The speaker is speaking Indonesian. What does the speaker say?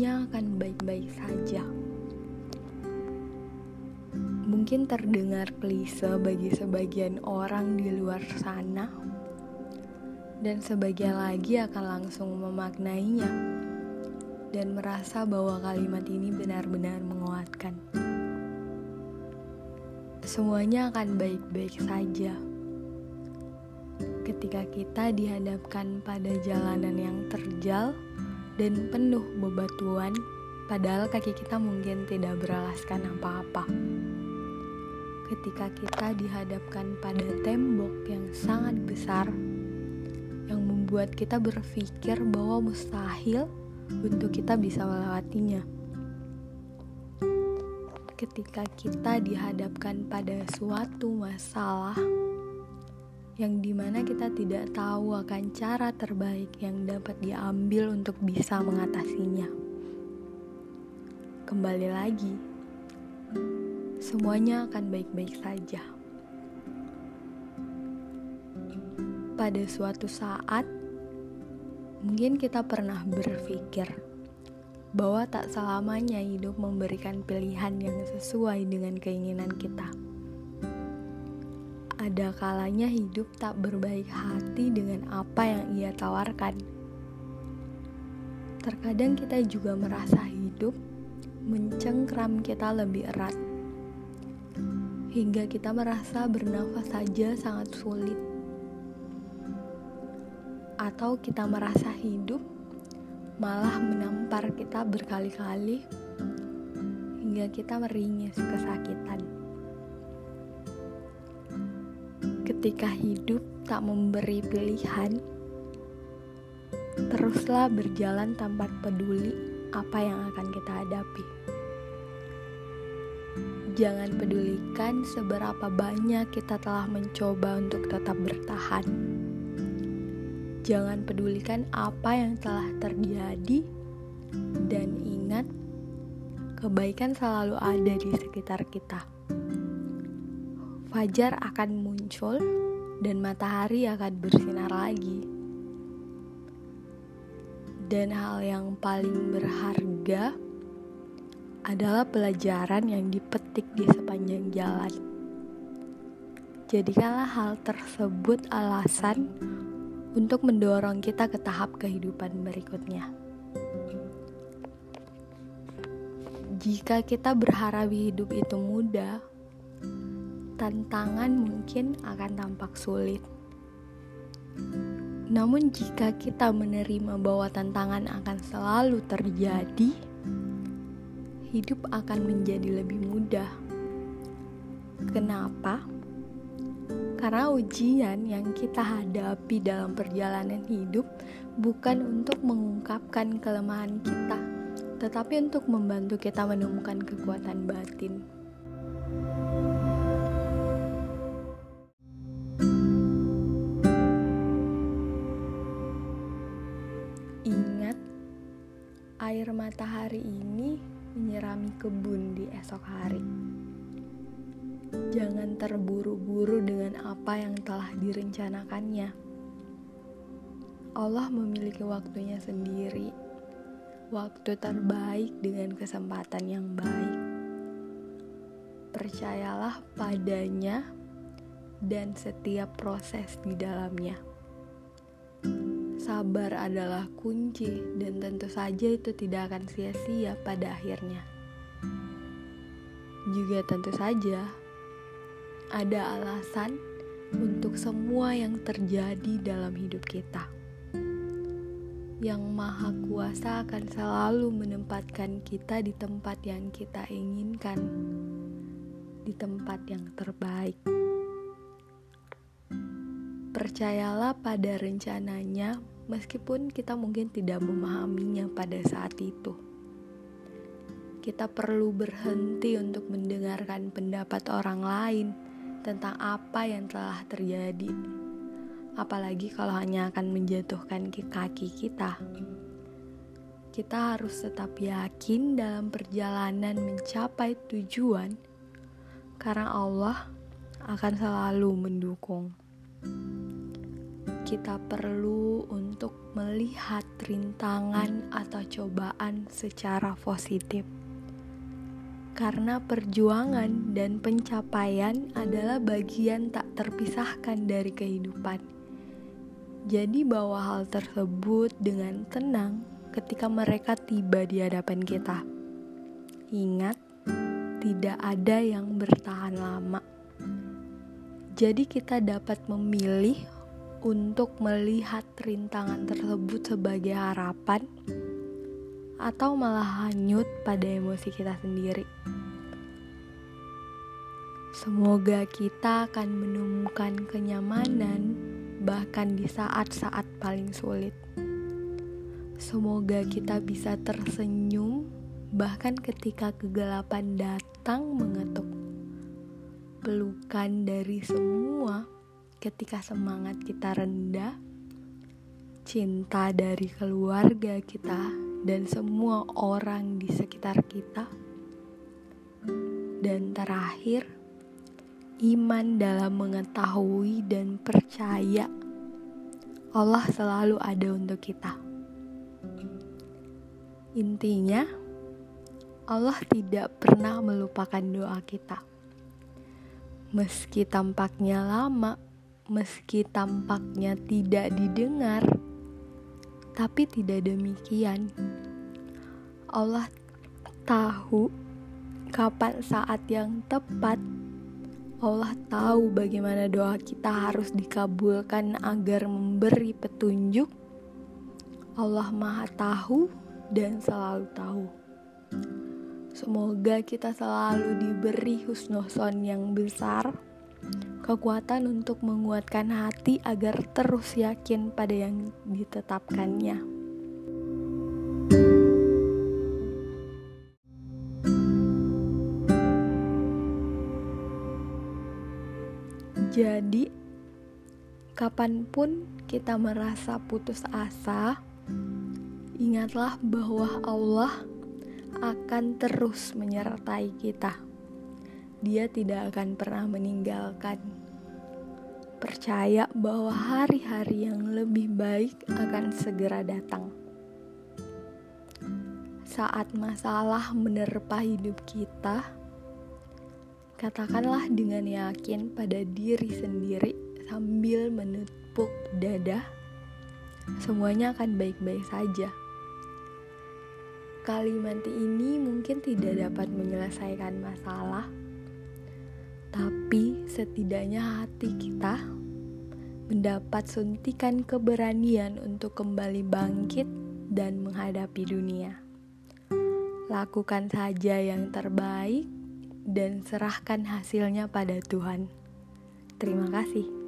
semuanya akan baik-baik saja. Mungkin terdengar klise bagi sebagian orang di luar sana, dan sebagian lagi akan langsung memaknainya dan merasa bahwa kalimat ini benar-benar menguatkan. Semuanya akan baik-baik saja ketika kita dihadapkan pada jalanan yang terjal dan penuh bebatuan, padahal kaki kita mungkin tidak beralaskan apa-apa. Ketika kita dihadapkan pada tembok yang sangat besar, yang membuat kita berpikir bahwa mustahil untuk kita bisa melewatinya. Ketika kita dihadapkan pada suatu masalah yang di mana kita tidak tahu akan cara terbaik yang dapat diambil untuk bisa mengatasinya. Kembali lagi, semuanya akan baik-baik saja. Pada suatu saat, mungkin kita pernah berpikir bahwa tak selamanya hidup memberikan pilihan yang sesuai dengan keinginan kita ada kalanya hidup tak berbaik hati dengan apa yang ia tawarkan. Terkadang kita juga merasa hidup mencengkram kita lebih erat, hingga kita merasa bernafas saja sangat sulit, atau kita merasa hidup malah menampar kita berkali-kali hingga kita meringis kesakitan. Ketika hidup tak memberi pilihan, teruslah berjalan tanpa peduli apa yang akan kita hadapi. Jangan pedulikan seberapa banyak kita telah mencoba untuk tetap bertahan. Jangan pedulikan apa yang telah terjadi, dan ingat, kebaikan selalu ada di sekitar kita fajar akan muncul dan matahari akan bersinar lagi. Dan hal yang paling berharga adalah pelajaran yang dipetik di sepanjang jalan. Jadikanlah hal tersebut alasan untuk mendorong kita ke tahap kehidupan berikutnya. Jika kita berharap hidup itu mudah, tantangan mungkin akan tampak sulit. Namun, jika kita menerima bahwa tantangan akan selalu terjadi, hidup akan menjadi lebih mudah. Kenapa? Karena ujian yang kita hadapi dalam perjalanan hidup bukan untuk mengungkapkan kelemahan kita, tetapi untuk membantu kita menemukan kekuatan batin. Air matahari ini menyirami kebun di esok hari. Jangan terburu-buru dengan apa yang telah direncanakannya. Allah memiliki waktunya sendiri, waktu terbaik dengan kesempatan yang baik. Percayalah padanya dan setiap proses di dalamnya. Sabar adalah kunci, dan tentu saja itu tidak akan sia-sia pada akhirnya. Juga tentu saja ada alasan untuk semua yang terjadi dalam hidup kita. Yang Maha Kuasa akan selalu menempatkan kita di tempat yang kita inginkan, di tempat yang terbaik. Percayalah pada rencananya meskipun kita mungkin tidak memahaminya pada saat itu. Kita perlu berhenti untuk mendengarkan pendapat orang lain tentang apa yang telah terjadi, apalagi kalau hanya akan menjatuhkan kaki kita. Kita harus tetap yakin dalam perjalanan mencapai tujuan, karena Allah akan selalu mendukung kita perlu untuk melihat rintangan atau cobaan secara positif. Karena perjuangan dan pencapaian adalah bagian tak terpisahkan dari kehidupan. Jadi bawa hal tersebut dengan tenang ketika mereka tiba di hadapan kita. Ingat, tidak ada yang bertahan lama. Jadi kita dapat memilih untuk melihat rintangan tersebut sebagai harapan atau malah hanyut pada emosi kita sendiri. Semoga kita akan menemukan kenyamanan bahkan di saat-saat paling sulit. Semoga kita bisa tersenyum bahkan ketika kegelapan datang mengetuk. Pelukan dari semua ketika semangat kita rendah, cinta dari keluarga kita, dan semua orang di sekitar kita, dan terakhir, iman dalam mengetahui dan percaya Allah selalu ada untuk kita. Intinya, Allah tidak pernah melupakan doa kita. Meski tampaknya lama, meski tampaknya tidak didengar, tapi tidak demikian. Allah tahu kapan saat yang tepat. Allah tahu bagaimana doa kita harus dikabulkan agar memberi petunjuk. Allah Maha Tahu dan selalu tahu. Semoga kita selalu diberi husnuson yang besar kekuatan untuk menguatkan hati agar terus yakin pada yang ditetapkannya. Jadi, kapan pun kita merasa putus asa, ingatlah bahwa Allah akan terus menyertai kita dia tidak akan pernah meninggalkan. Percaya bahwa hari-hari yang lebih baik akan segera datang. Saat masalah menerpa hidup kita, katakanlah dengan yakin pada diri sendiri sambil menepuk dada, semuanya akan baik-baik saja. Kalimat ini mungkin tidak dapat menyelesaikan masalah, tapi setidaknya hati kita mendapat suntikan keberanian untuk kembali bangkit dan menghadapi dunia. Lakukan saja yang terbaik dan serahkan hasilnya pada Tuhan. Terima kasih.